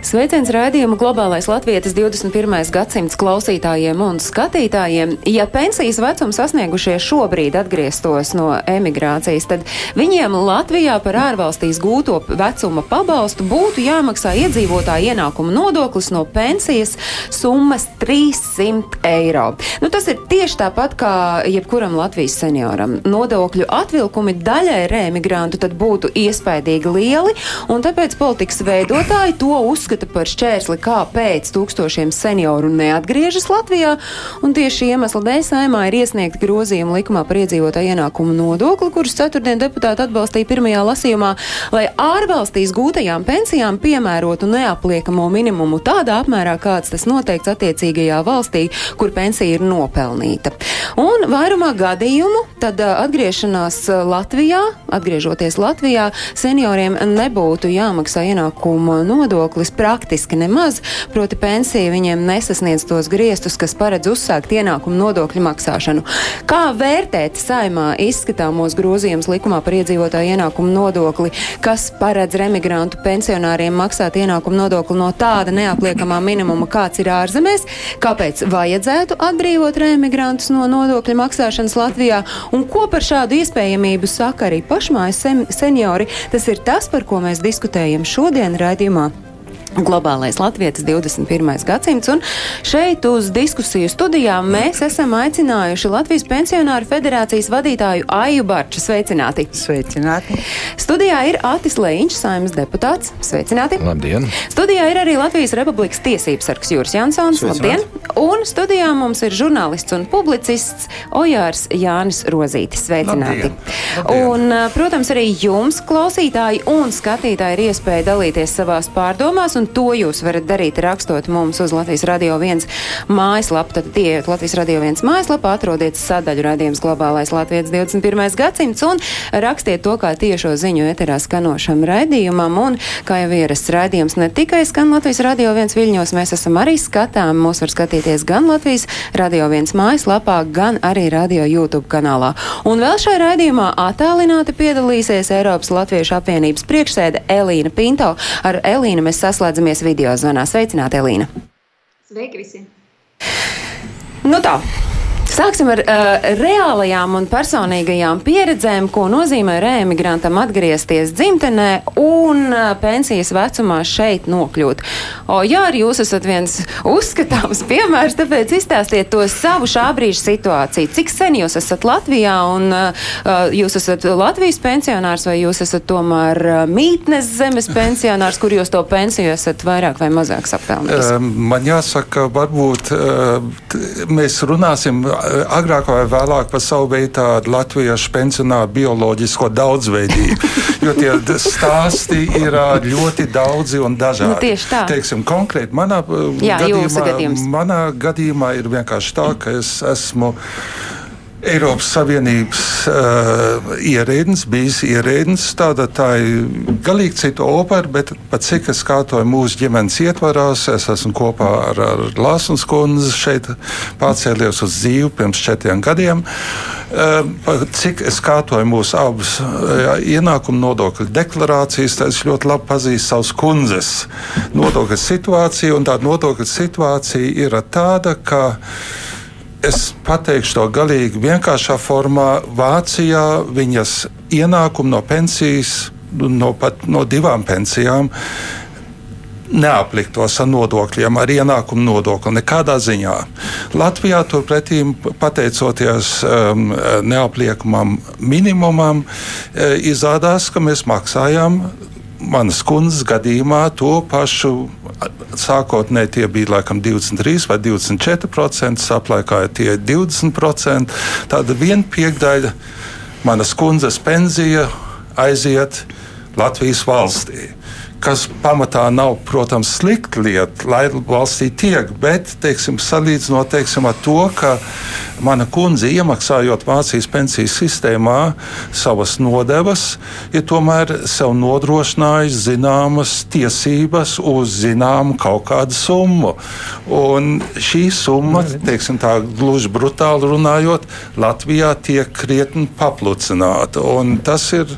Sveiciens raidījumu globālais latvietis 21. gadsimts klausītājiem un skatītājiem. Ja pensijas vecumu sasniegušie šobrīd atgrieztos no emigrācijas, tad viņiem Latvijā par ārvalstīs gūto vecuma pabalstu būtu jāmaksā iedzīvotāja ienākuma nodoklis no pensijas summas 300 eiro. Nu, tas ir tieši tāpat kā jebkuram Latvijas senioram. Nodokļu atvilkumi daļai reemigrantu tad būtu iespaidīgi lieli, un tāpēc politikas veidotāji to uzskata uzskata par šķērsli, kāpēc tūkstošiem senioru neatgriežas Latvijā, tieši iemesla dēļ saimā ir iesniegti grozījumi likumā par iedzīvotāju ienākumu nodokli, kurus ceturtdien deputāti atbalstīja pirmajā lasījumā, lai ārvalstīs gūtajām pensijām piemērotu neapliekamo minimumu tādā apmērā, kāds tas noteikts attiecīgajā valstī, kur pensija ir nopelnīta. Un vairumā gadījumu tad atgriešanās Latvijā, atgriežoties Latvijā, senioriem nebūtu jāmaksā ienākuma nodoklis praktiski nemaz, proti pensija viņiem nesasniedz tos griestus, kas paredz uzsākt ienākumu nodokļu maksāšanu. Kā vērtēt saimā izskatāmos grozījumus likumā par iedzīvotāju ienākumu nodokli, kas paredz remigrantu pensionāriem maksāt ienākumu nodokli no tāda neapliekamā minimuma, kāds ir ārzemēs, kāpēc vajadzētu atbrīvot remigrantus no nodokļu maksāšanas Latvijā un ko par šādu iespējamību saka arī pašmājas seniori. Tas ir tas, par ko mēs diskutējam šodien raidījumā. Globālais latvietis 21. gadsimts, un šeit uz diskusiju studijām mēs esam aicinājuši Latvijas pensionāru federācijas vadītāju Aiju Barču. Sveicināti! Sveicināti! Studijā ir Atis Leņķis, saimnes deputāts. Sveicināti! Labdien! Studijā ir arī Latvijas Republikas tiesības sargs Jūras Jansons. Labdien! Un studijā mums ir žurnālists un publicists Ojārs Jānis Rozītis. Sveicināti! Labdien. Labdien. Un, protams, arī jums, klausītāji un skatītāji, ir iespēja dalīties savās pārdomās un to jūs varat darīt rakstot mums uz Latvijas Radio 1 mājaslapu. Tad ieiet Latvijas Radio 1 mājaslapā, atrodiet sadaļu radījums globālais Latvijas 21. gadsimts un rakstiet to kā tiešo ziņu eterā skanošam raidījumam. Un, kā jau ierasts raidījums, ne tikai skan Latvijas Radio 1 viļņos, mēs esam arī skatām. Mūs var skatīties gan Latvijas Radio 1 mājaslapā, gan arī Radio YouTube kanālā. Un vēl šajā raidījumā attālināti piedalīsies Eiropas Latviešu apvienības priekšsēde Elīna Pinto. Ar Elīnu mēs saslēdzam ieslēdzamies video zvanā. Sveicināti, Elīna! Sveiki visi! Nu tā, Sāksim ar uh, reālajām un personīgajām pieredzēm, ko nozīmē reemigrantam atgriezties dzimtenē un uh, pensijas vecumā šeit nokļūt. O, jā, arī jūs esat viens uzskatāms piemērs, tāpēc izstāstiet to savu šā brīža situāciju. Cik sen jūs esat Latvijā un uh, jūs esat Latvijas pensionārs vai jūs esat tomēr uh, mītnes zemes pensionārs, kur jūs to pensiju esat vairāk vai mazāk sapelnījis? Uh, man jāsaka, varbūt uh, mēs runāsim agrāk vai vēlāk par savu veidu tādu latviešu pensionāru bioloģisko daudzveidību. Jo tie stāsti ir ļoti daudzi un dažādi. Nu, tieši tā. Teiksim, konkrēti manā, Jā, gadījumā, manā gadījumā ir vienkārši tā, ka es esmu. Eiropas Savienības uh, ierēdnis, bijis ierēdnis. Tāda tā ir galīgi cita opera, bet pat cik es kārtoju mūsu ģimenes ietvarās, es esmu kopā ar, ar Lāsas kundzi šeit pārcēlies uz dzīvi pirms četriem gadiem. Uh, cik es kārtoju mūsu abas uh, ienākumu nodokļu deklarācijas, tad es ļoti labi pazīstu savus kundzes nodokļu situāciju, tā nodokļu situācija ir tāda, ka es pateikšu to galīgi vienkāršā formā. Vācijā viņas ienākumi no pensijas, no, pat, no divām pensijām, neapliktos ar nodokļiem, ar ienākumu nodokli nekādā ziņā. Latvijā turpretī, pateicoties um, neapliekamam minimumam, e, izrādās, ka mēs maksājām manas kundzes gadījumā to pašu sākotnēji tie bija laikam 23 vai 24%, saplēkāja tie 20%. Tāda viena piekdaļa manas kundzes pensija aiziet Latvijas valstī. Kas pamatā nav, protams, slikta lieta, lai valstī tiek, bet, teiksim, salīdzinot teiksim, ar to, ka mana kundze iemaksājot Vācijas pensijas sistēmā savas nodevas, ir tomēr sev nodrošinājis zināmas tiesības uz zināmu kaut kādu summu. Un šī summa, teiksim tā gluži brutāli runājot, Latvijā tiek krietni paplucināta. Un tas ir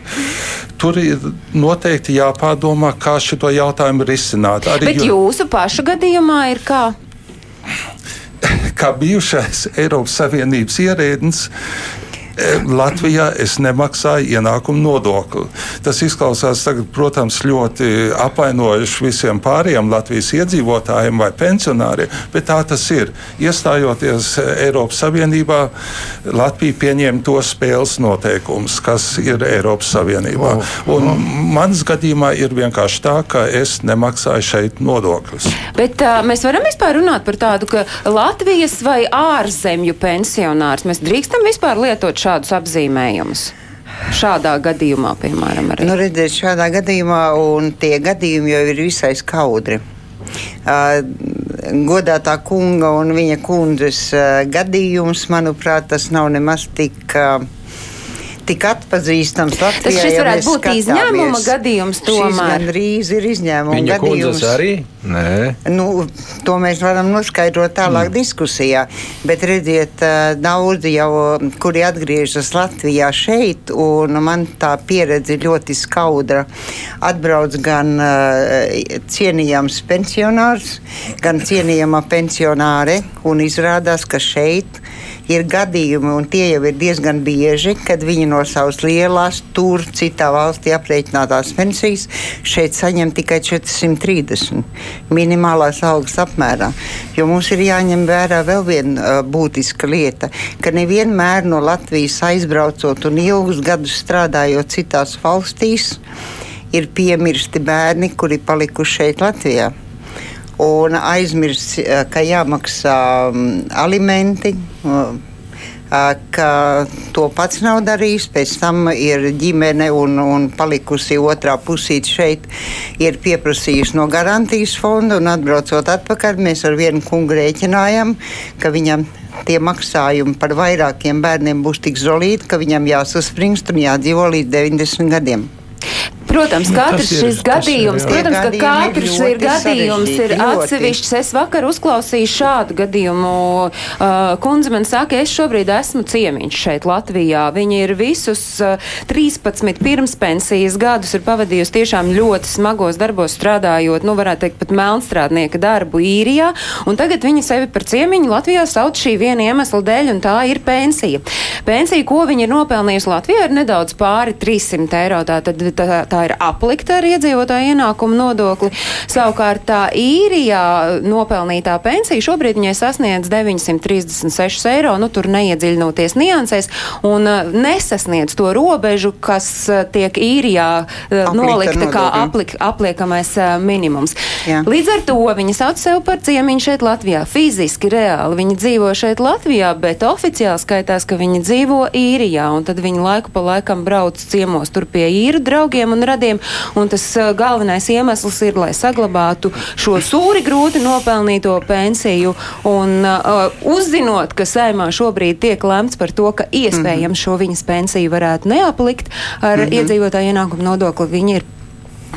tur ir noteikti jāpārdomā, kā šo jautājumu risināt. Arī Bet jūsu pašu gadījumā ir kā? Kā bijušais Eiropas Savienības ierēdnis, Latvijā es nemaksāju ienākumu nodokli. Tas izklausās, tagad, protams, ļoti apvainojuši visiem pārējiem Latvijas iedzīvotājiem vai pensionāriem, bet tā tas ir. Iestājoties Eiropas Savienībā, Latvija pieņēma tos spēles noteikumus, kas ir Eiropas Savienībā. Un mans gadījumā ir vienkārši tā, ka es nemaksāju šeit nodokļus. Bet uh, mēs varam vispār runāt par tādu, ka Latvijas vai ārzemju pensionārs mēs drīkstam vispār lietot šādus apzīmējumus? Šādā gadījumā, piemēram, arī. Nu, redziet, šādā gadījumā, un tie gadījumi jau ir visai skaudri. Uh, godātā kunga un viņa kundzes uh, gadījums, manuprāt, tas nav nemaz tik. Uh, tik atpazīstams Latvijā. Tas šis varētu būt skatāmies. izņēmuma gadījums tomēr. Šis gandrīz ir izņēmuma Viņa gadījums. arī? Nē. Nu, to mēs varam noskaidrot tālāk mm. diskusijā. Bet redziet, daudzi jau, kuri atgriežas Latvijā šeit, un man tā pieredze ļoti skaudra. Atbrauc gan uh, cienījams pensionārs, gan cienījama pensionāre, un izrādās, ka šeit ir gadījumi, un tie jau ir diezgan bieži, kad viņi no savas lielās, tur citā valstī aprēķinātās pensijas šeit saņem tikai 430 minimālās algas apmērā. Jo mums ir jāņem vērā vēl viena uh, būtiska lieta, ka nevienmēr no Latvijas aizbraucot un ilgus gadus strādājot citās valstīs, ir piemirsti bērni, kuri palikuši šeit Latvijā un aizmirst, eh, ka jāmaksā mm, alimenti. Eh, ka to pats nav darījis, pēc tam ir ģimene un, un palikusi otrā pusīte šeit, ir pieprasījusi no garantijas fonda atbraucot atpakaļ, mēs ar vienu kungu rēķinājam, ka viņam tie maksājumi par vairākiem bērniem būs tik zolīti, ka viņam jāsaspringst un jādzīvo līdz 90 gadiem. Protams, nu, katrs ir, šis gadījums, ir, protams, ka katrs ir, ir gadījums, ir atsevišķs. Es vakar uzklausīju šādu gadījumu. Uh, kundze man saka, es šobrīd esmu ciemiņš šeit Latvijā. Viņa ir visus uh, 13 pirmspensijas gadus ir pavadījusi tiešām ļoti smagos darbos strādājot, nu varētu teikt, pat melnstrādnieka darbu īrijā. Un tagad viņa sevi par ciemiņu Latvijā sauc šī viena iemesla dēļ, un tā ir pensija. Pensija, ko viņa ir nopelnījusi Latvijā, ir nedaudz pāri 300 eiro. Tā, tad, tā, tā ir aplikta ar iedzīvotāju ienākumu nodokli. Savukārt tā īrijā nopelnītā pensija šobrīd viņai sasniedz 936 eiro, nu tur neiedziļinoties niansēs un uh, nesasniedz to robežu, kas uh, tiek īrijā uh, nolikta kā aplik, apliekamais minimums. Jā. Līdz ar to viņa sauc sev par ciemiņu šeit Latvijā. Fiziski, reāli viņa dzīvo šeit Latvijā, bet oficiāli skaitās, ka viņa dzīvo īrijā, un tad viņa laiku pa laikam brauc ciemos tur pie īru draugiem un radiem. Tas uh, galvenais iemesls ir, lai saglabātu šo sūri grūti nopelnīto pensiju. Un uh, uzzinot, ka saimā šobrīd tiek lemts par to, ka iespējams mhm. šo viņas pensiju varētu neaplikt ar mm -hmm. iedzīvotāju ienākumu nodokli, viņi ir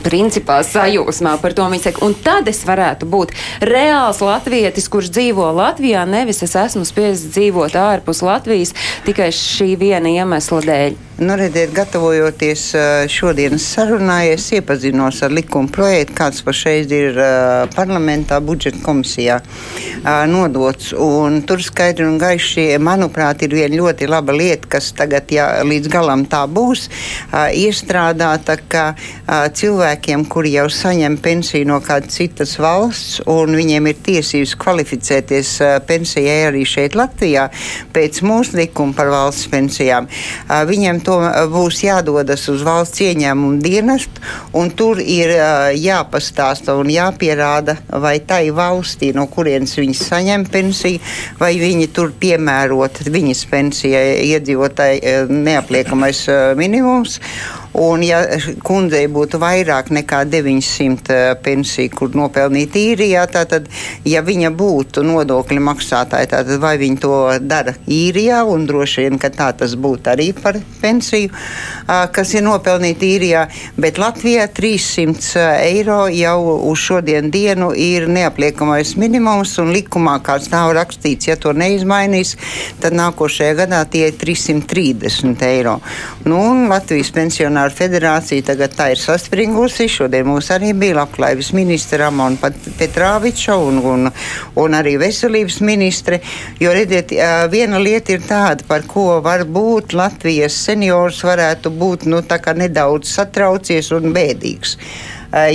principā sajūsmā par to. Viņa saka, un tad es varētu būt reāls latvietis, kurš dzīvo Latvijā, nevis es esmu spiests dzīvot ārpus Latvijas tikai šī viena iemesla dēļ. Nu, redziet, gatavojoties šodienas sarunai, es iepazinos ar likuma projektu, kāds pašreiz ir parlamentā budžeta komisijā nodots. Un tur skaidri un gaiši, manuprāt, ir viena ļoti laba lieta, kas tagad, ja līdz galam tā būs, iestrādāta, ka cilvēkiem, kuri jau saņem pensiju no kādas citas valsts, un viņiem ir tiesības kvalificēties pensijai arī šeit Latvijā, pēc mūsu likuma par valsts pensijām, viņiem to būs jādodas uz valsts ieņēmumu dienestu, un tur ir uh, jāpastāsta un jāpierāda, vai tai valstī, no kurienes viņi saņem pensiju, vai viņi tur piemērot viņas pensijai iedzīvotāji neapliekamais uh, minimums. Un, ja kundzei būtu vairāk nekā 900 pensiju, kur nopelnīt īrijā, tātad, ja viņa būtu nodokļu maksātāja, tātad vai viņa to dara īrijā, un droši vien, ka tā tas būtu arī par pensiju, kas ir nopelnīta īrijā, bet Latvijā 300 eiro jau uz šodien dienu ir neapliekamais minimums, un likumā kāds nav rakstīts, ja to neizmainīs, tad nākošajā gadā tie ir 330 eiro. Nu, Latvijas pensionāru federācija tagad tā ir saspringusi. Šodien mums arī bija labklājības ministra Ramona Petrāviča un, un, un arī veselības ministre. Jo, redziet, viena lieta ir tāda, par ko varbūt Latvijas seniors varētu būt nu, nedaudz satraucies un bēdīgs.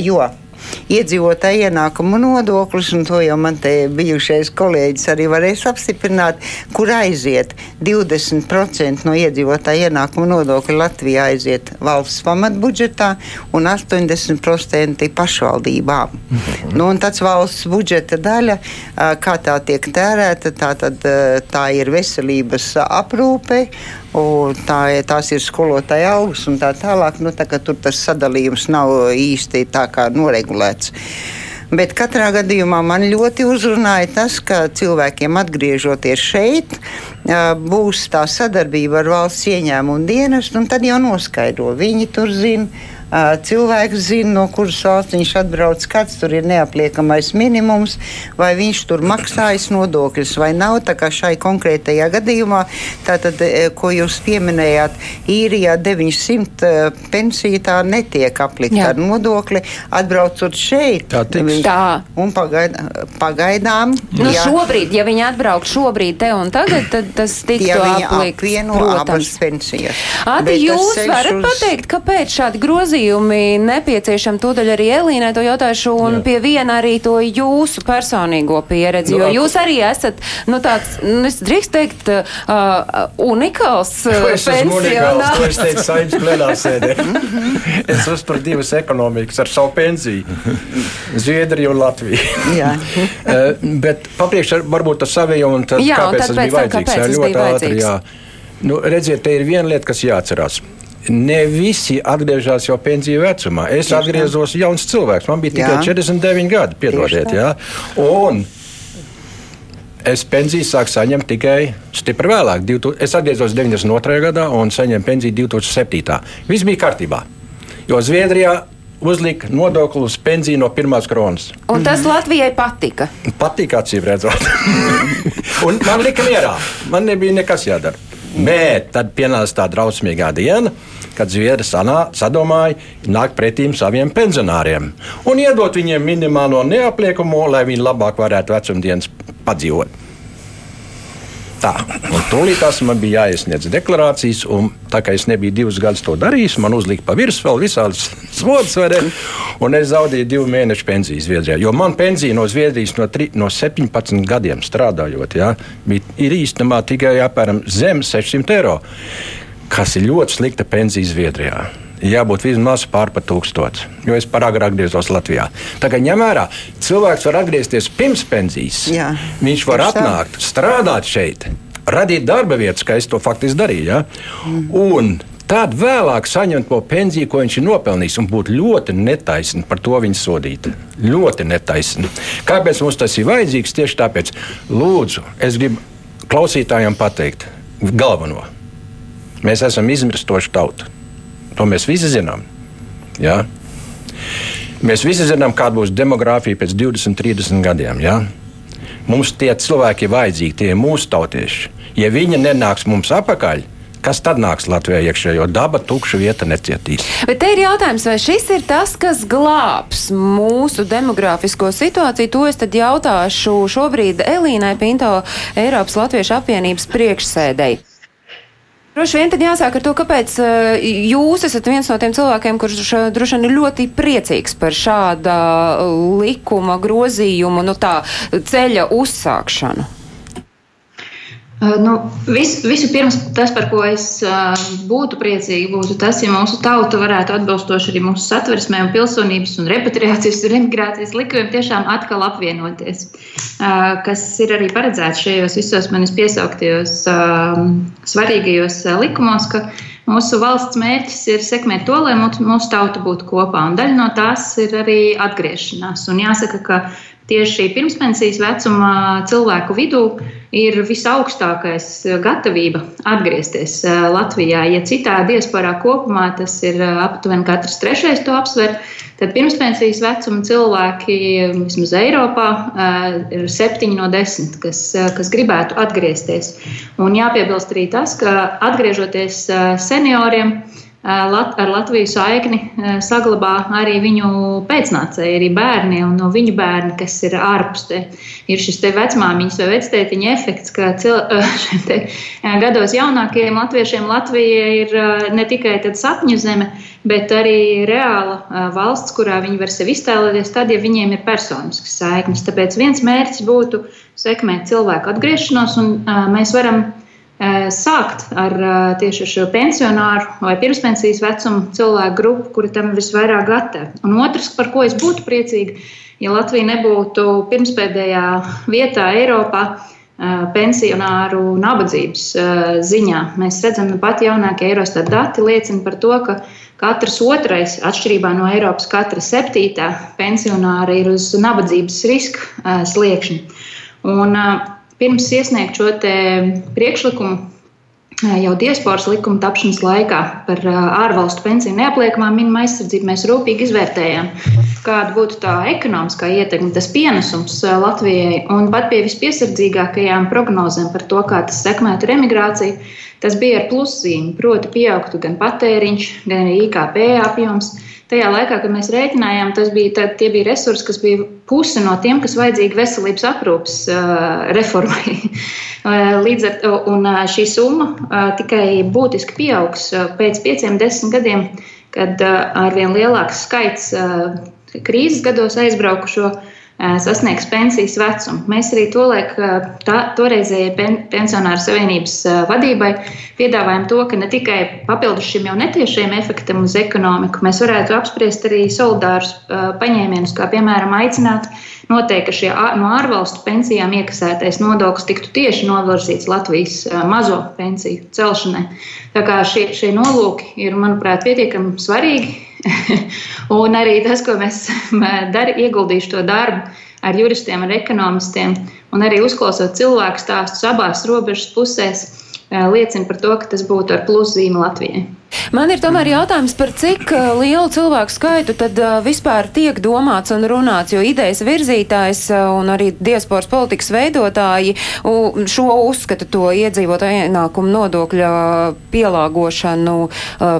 Jo iedzīvotāju ienākumu nodoklis, un to jau man te bijušais kolēģis arī varēs apstiprināt, kur aiziet 20% no iedzīvotāju ienākumu nodokļa Latvijā aiziet valsts pamatbudžetā un 80% pašvaldībām. Mhm. Nu, un tāds valsts budžeta daļa, kā tā tiek tērēta, tā, tad, tā ir veselības aprūpe, Tā, tās ir skolotāja algas un tā tālāk. Nu, tā, tur tas sadalījums nav īsti tā kā noregulēts. Bet katrā gadījumā man ļoti uzrunāja tas, ka cilvēkiem atgriežoties šeit, būs tā sadarbība ar valsts ieņēmumu dienestu, un tad jau noskaidro. Viņi tur zina cilvēks zina, no kuras valsts viņš atbrauc, kāds tur ir neapliekamais minimums, vai viņš tur maksājas nodokļus vai nav. Tā kā šai konkrētajā gadījumā, tātad, ko jūs pieminējāt, īrijā 900 pensija tā netiek aplikta Jā. ar nodokli. Atbraucot šeit, tā viņš, tā. un pagaid, pagaidām. Nu, jā. šobrīd, ja viņi atbrauc šobrīd te un tagad, tad tas tiktu ja aplikts. Apvieno abas pensijas. Ādi, jūs varat uz... pateikt, kāpēc šādi grozījumi grozījumi nepieciešami. Tūdaļ arī Elīnai to jautāšu, un Jā. pie viena arī to jūsu personīgo pieredzi, nu, jo jūs arī esat, nu, tāds, nu, es drīkst teikt, uh, unikāls pensionārs. Es teicu, saimnes plenārsēdē. es uzturu divas ekonomikas ar savu pensiju. Zviedriju un Latviju. Jā. uh, bet papriekš varbūt ar saviem un tad, jā, kāpēc un tas bija vajadzīgs. Jā, ļoti ātri, jā. Nu, redziet, te ir viena lieta, kas jāatcerās ne visi atgriežas jau pensiju vecumā. Es Tieši atgriezos tā. jauns cilvēks, man bija tikai jā. 49 gadi, piedodiet. Un es pensiju sāku saņemt tikai stipri vēlāk. Es atgriezos 92. gadā un saņēmu pensiju 2007. Viss bija kārtībā. Jo Zviedrijā uzlika nodokli uz pensiju no pirmās kronas. Un tas Latvijai patika? Patika, acīm redzot. un man lika mierā. Man nebija nekas jādara. Bet tad pienāca tā drausmīgā diena, kad Zviedri sadomāja nākt pretīm saviem pensionāriem un iedot viņiem minimālo neapliekamo, lai viņi labāk varētu vecumdienas padzīvot. Tā, un tūlīt tās man bija jāiesniedz deklarācijas, un tā kā es nebiju divus gadus to darījis, man uzlika pa virsmu vēl visādas slodzes, un es zaudēju divu mēnešu pensiju Zviedrijā. Jo man pensija no Zviedrijas no, tri, no 17 gadiem strādājot, bija, ir īstenībā tikai apmēram zem 600 eiro, kas ir ļoti slikta pensija Zviedrijā jābūt vismaz pār par tūkstošu, jo es par agru atgriezos Latvijā. Tagad ņem vērā, cilvēks var atgriezties pirms pensijas. Jā, Viņš var atnākt, tā. strādāt šeit, radīt darba vietas, kā es to faktiski darīju. Ja? Mm. Un Tad vēlāk saņemt to pensiju, ko viņš ir nopelnījis, un būt ļoti netaisni par to viņa sodīt. Ļoti netaisni. Kāpēc mums tas ir vajadzīgs? Tieši tāpēc, lūdzu, es gribu klausītājiem pateikt galveno. Mēs esam izmirstoši tauta. To mēs visi zinām. Ja? Mēs visi zinām, kāda būs demogrāfija pēc 20, 30 gadiem. Ja? Mums tie cilvēki ir vajadzīgi, tie ir mūsu tautieši. Ja viņi nenāks mums apakaļ, kas tad nāks Latvijā iekšā, jo daba tukša vieta necietīs. Bet te ir jautājums, vai šis ir tas, kas glābs mūsu demogrāfisko situāciju? To es tad jautāšu šobrīd Elīnai Pinto, Eiropas Latviešu apvienības priekšsēdēji. Droši vien tad jāsāk ar to, kāpēc uh, jūs esat viens no tiem cilvēkiem, kurš droši vien ir ļoti priecīgs par šāda likuma grozījumu, nu tā ceļa uzsākšanu. Nu, vis, visu pirms tas, par ko es uh, būtu priecīga, būtu tas, ja mūsu tauta varētu atbilstoši arī mūsu satversmē, un pilsonības, un repatriācijas un emigrācijas likumiem tiešām atkal apvienoties. Uh, kas ir arī paredzēts šajos visos manis piesauktajos uh, svarīgajos likumos, ka Mūsu valsts mērķis ir sekmēt to, lai mūsu tauta būtu kopā, un daļa no tās ir arī atgriešanās. Un jāsaka, ka tieši pirmspensijas vecuma cilvēku vidū ir visaugstākais gatavība atgriezties Latvijā. Ja citā diasporā kopumā tas ir aptuveni katrs trešais to apsver, tad pirmspensijas vecuma cilvēki vismaz Eiropā ir septiņi no desmit, kas, kas gribētu atgriezties. Un jāpiebilst arī tas, ka atgriežoties senioriem, Lat ar Latviju saikni saglabā arī viņu pēcnācēji, arī bērni un no viņu bērni, kas ir ārpus te. Ir šis te vecmāmiņas vai vectētiņa efekts, ka cil, te, gados jaunākajiem latviešiem Latvija ir ne tikai sapņu zeme, bet arī reāla valsts, kurā viņi var sevi iztēloties, tad, ja viņiem ir personiskas saiknes. Tāpēc viens mērķis būtu sekmēt cilvēku atgriešanos, un mēs varam Eh, sākt ar eh, tieši šo pensionāru vai pirmspensijas vecumu cilvēku grupu, kuri tam ir visvairāk gatavi. Un otrs, par ko es būtu priecīga, ja Latvija nebūtu pirmspēdējā vietā Eiropā eh, pensionāru nabadzības ziņā. Mēs redzam, ka pat jaunākie Eurostat dati liecina par to, ka katrs otrais, atšķirībā no Eiropas, katra septītā pensionāra ir uz nabadzības riska sliekšņa. Un, pirms iesniegt šo priekšlikumu jau diasporas likuma tapšanas laikā par ārvalstu pensiju neapliekamā minimuma aizsardzību mēs rūpīgi izvērtējām, kāda būtu tā ekonomiskā ietekme, tas pienesums Latvijai un pat pie vispiesardzīgākajām prognozēm par to, kā tas sekmētu emigrāciju. Tas bija ar pluszīmi, proti, pieaugtu gan patēriņš, gan arī IKP apjoms tajā laikā, kad mēs rēķinājām, tas bija, tā, tie bija resursi, kas bija puse no tiem, kas vajadzīgi veselības aprūpas uh, reformai. Līdz ar to šī summa uh, tikai būtiski pieaugs uh, pēc pieciem, desmit gadiem, kad uh, arvien lielāks skaits krīzes gados aizbraukušo sasniegs pensijas vecumu. Mēs arī tolaik, toreizējai pen, pensionāru savienības vadībai piedāvājam to, ka ne tikai papildus šim jau netiešajam efektam uz ekonomiku, mēs varētu apspriest arī solidārus paņēmienus, kā piemēram aicināt noteikt, ka šie no ārvalstu pensijām iekasētais nodoklis tiktu tieši novirzīts Latvijas mazo pensiju celšanai. Tā kā šie, šie nolūki ir, manuprāt, pietiekami svarīgi un arī tas, ko mēs darām, ieguldīšu to darbu ar juristiem, ar ekonomistiem, un arī uzklausot cilvēku stāstus abās robežas pusēs, liecina par to, ka tas būtu ar pluszīmi Latvijai. Man ir tomēr jautājums par cik uh, lielu cilvēku skaitu tad uh, vispār tiek domāts un runāts, jo idejas virzītājs uh, un arī diasporas politikas veidotāji šo uzskata to iedzīvotāju ienākumu nodokļa pielāgošanu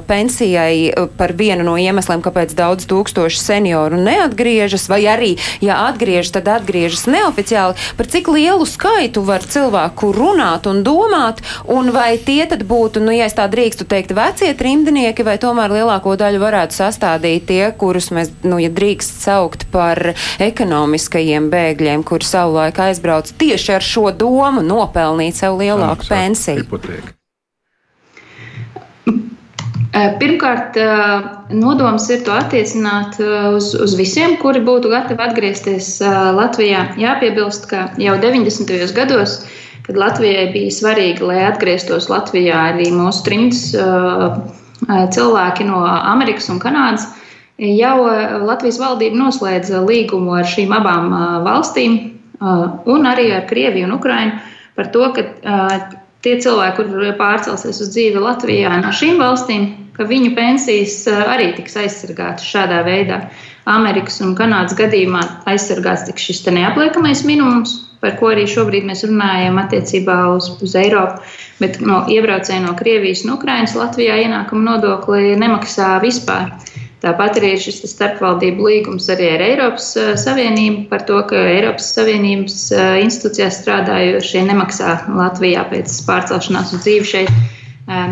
pensijai par vienu no iemesliem, kāpēc daudz tūkstoši senioru neatgriežas, vai arī, ja atgriežas, tad atgriežas neoficiāli. Par cik lielu skaitu var cilvēku runāt un domāt, un vai tie tad būtu, nu, ja es tā drīkstu teikt, vecie trimdnieki, vai tomēr lielāko daļu varētu sastādīt tie, kurus mēs, nu, ja drīkst saukt par ekonomiskajiem bēgļiem, kuri savulaik aizbrauc tieši ar šo domu nopelnīt sev lielāku Samaksāt pensiju? Hipotēku. Pirmkārt, nodoms ir to attiecināt uz, uz visiem, kuri būtu gatavi atgriezties Latvijā. Jāpiebilst, ka jau 90. gados kad Latvijai bija svarīgi, lai atgrieztos Latvijā arī mūsu trimds cilvēki no Amerikas un Kanādas. Jau Latvijas valdība noslēdza līgumu ar šīm abām valstīm, un arī ar Krieviju un Ukrainu par to, ka tie cilvēki, kur pārcelsies uz dzīvi Latvijā no šīm valstīm, ka viņu pensijas arī tiks aizsargātas šādā veidā. Amerikas un Kanādas gadījumā aizsargāts tiks šis neapliekamais minimums, par ko arī šobrīd mēs runājam attiecībā uz, uz Eiropu. Bet no iebraucēji no Krievijas un Ukrainas Latvijā ienākuma nodokli nemaksā vispār. Tāpat arī ir šis starpvaldību līgums arī ar Eiropas Savienību par to, ka Eiropas Savienības institūcijās strādājošie nemaksā Latvijā pēc pārcelšanās uz dzīvi šeit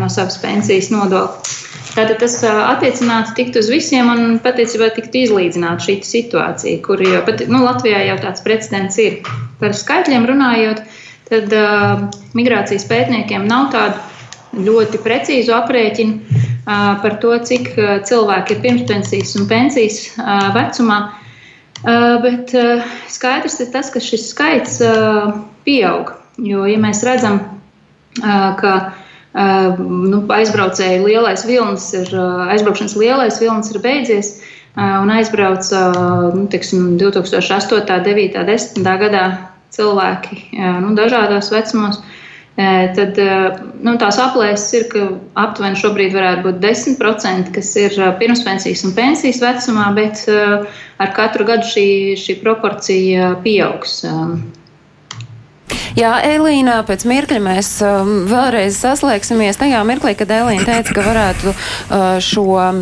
no savas pensijas nodokļa. Tātad tas attiecinātu tikt uz visiem un patiesībā tiktu izlīdzināta šī situācija, kur jau pat nu, Latvijā jau tāds precedents ir. Par skaitļiem runājot, tad uh, migrācijas pētniekiem nav tādu ļoti precīzu aprēķinu uh, par to, cik uh, cilvēki ir pirmspensijas un pensijas uh, vecumā. Uh, bet uh, skaidrs ir tas, ka šis skaits uh, pieaug. Jo, ja mēs redzam, uh, ka nu, aizbraucēju lielais vilnis ir, aizbraukšanas lielais vilnis ir beidzies un aizbrauca nu, tiksim, 2008, 9, 10 gadā cilvēki nu, dažādos vecumos. Tad nu, tās aplēses ir, ka aptuveni šobrīd varētu būt 10%, kas ir pirmspensijas un pensijas vecumā, bet ar katru gadu šī, šī proporcija pieaugs. Jā, Elīna, pēc mirkļa mēs um, vēlreiz saslēgsimies tajā mirklī, kad Elīna teica, ka varētu uh, šo um,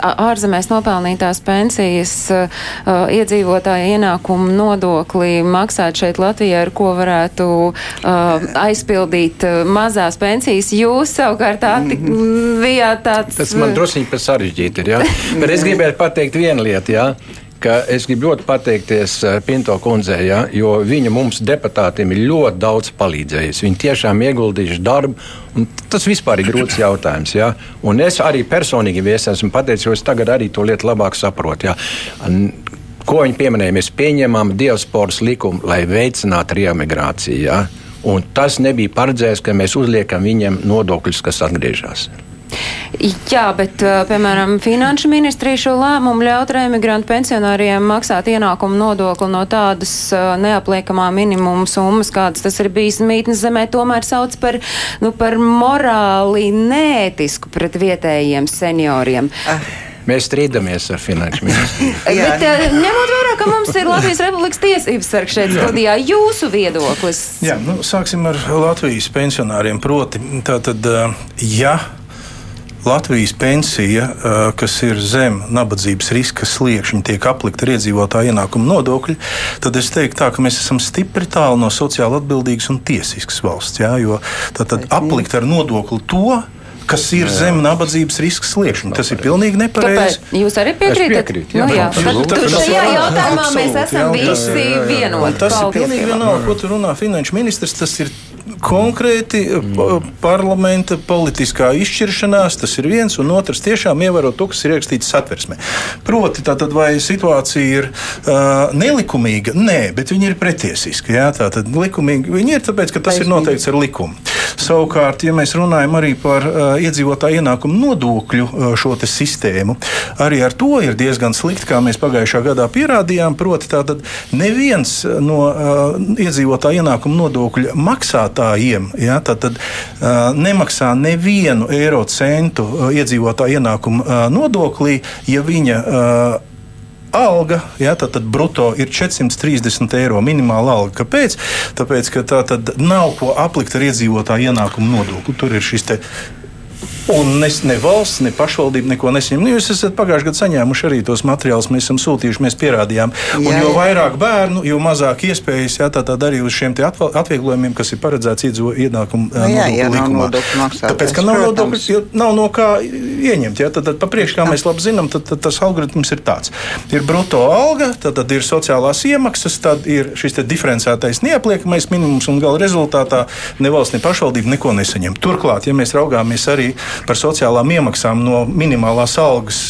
ārzemēs nopelnītās pensijas uh, iedzīvotāja ienākumu nodokli maksāt šeit Latvijā, ar ko varētu uh, aizpildīt uh, mazās pensijas. Jūs savukārt tā Mhm. bijāt tāds. Tas man druskuļi par sarežģīti ir. Ja? Bet es gribēju pateikt vienu lietu. Ja? Ka es gribu ļoti pateikties eh, Pinto kundzei, ja, jo viņa mums, deputātiem, ir ļoti daudz palīdzējusi. Viņa tiešām ieguldījuši darbu, tas vispār ir grūts jautājums. Ja. Un es arī personīgi esmu pateicis, jo es tagad arī to lietu labāk saprotu. Ja. Ko viņi pieminēja? Mēs pieņemam diasporas likumu, lai veicinātu reemigrāciju. Ja. Un tas nebija paredzēts, ka mēs uzliekam viņiem nodokļus, kas atgriežas. Jā, bet, piemēram, Finanšu ministrija šo lēmumu ļaut reemigrantu pensionāriem maksāt ienākumu nodokli no tādas neapliekamā minimuma summas, kādas tas ir bijis mītnes zemē, tomēr sauc par, nu, par morāli nētisku pret vietējiem senioriem. Ah. Mēs strīdamies ar finanšu ministru. Bet, ņemot vērā, ka mums ir Latvijas Republikas tiesības sargs šeit studijā, jūsu viedoklis? Jā, nu, sāksim ar Latvijas pensionāriem. Proti, tātad, ja Latvijas pensija, kas ir zem nabadzības riska sliekšņa, tiek aplikta ar iedzīvotāju ienākumu nodokļu, tad es teiktu, tā, ka mēs esam stipri tālu no sociāli atbildīgas un tiesiskas valsts. Jā, jo tad aplikt ar nodokli to, kas ir jā. zem nabadzības riska sliekšņa. Tas ir pilnīgi nepareizi. Jūs arī piekrītat? Piekrīt, jā, nu, jā. Tad, tad šajā jautājumā mēs esam visi vienoti. Tas ir pilnīgi vienalga, ko tu runā finanšu ministrs. Tas ir konkrēti mm. parlamenta politiskā izšķiršanās, tas ir viens, un otrs tiešām ievērot to, kas ir ierakstīts satversmē. Proti, tātad, vai situācija ir uh, nelikumīga? Nē, bet viņi ir pretiesiski. Jā, tātad likumīgi viņi ir, tāpēc, ka tas ir noteikts ar likumu. Savukārt, ja mēs runājam arī par uh, iedzīvotāju ienākumu nodokļu uh, šo sistēmu, arī ar to ir diezgan slikti, kā mēs pagājušā gadā pierādījām. Proti, tātad neviens no uh, iedzīvotāju ienākumu nodokļu maksātājiem ja, tātad, uh, nemaksā nevienu eiro centu uh, iedzīvotāju ienākumu uh, nodoklī, ja viņa uh, alga, ja, tad, tad bruto ir 430 eiro minimāla alga. Kāpēc? Tāpēc, ka tā tad nav ko aplikt ar iedzīvotāju ienākumu nodokli. Tur ir šis te Un ne, ne valsts, ne pašvaldība neko nesaņem. Nu, jūs esat pagājušajā gadā saņēmuši arī tos materiālus, mēs esam sūtījuši, mēs pierādījām. Un jā, jo vairāk bērnu, jo mazāk iespējas jā, tātad arī uz šiem atvieglojumiem, kas ir paredzēts ienākumu nu, likumā. Tāpēc, ka nav nodokļu, jo nav no kā ieņemt. Jā, tad, tad pa priekš, kā mēs labi zinām, tad, tad tas algoritms ir tāds. Ir bruto alga, tad, tad ir sociālās iemaksas, tad ir šis diferencētais neapliekamais minimums un gala rezultātā ne valsts, ne pašvaldība neko nesaņem. Turklāt, ja mēs raugāmies arī par sociālām iemaksām no minimālās algas.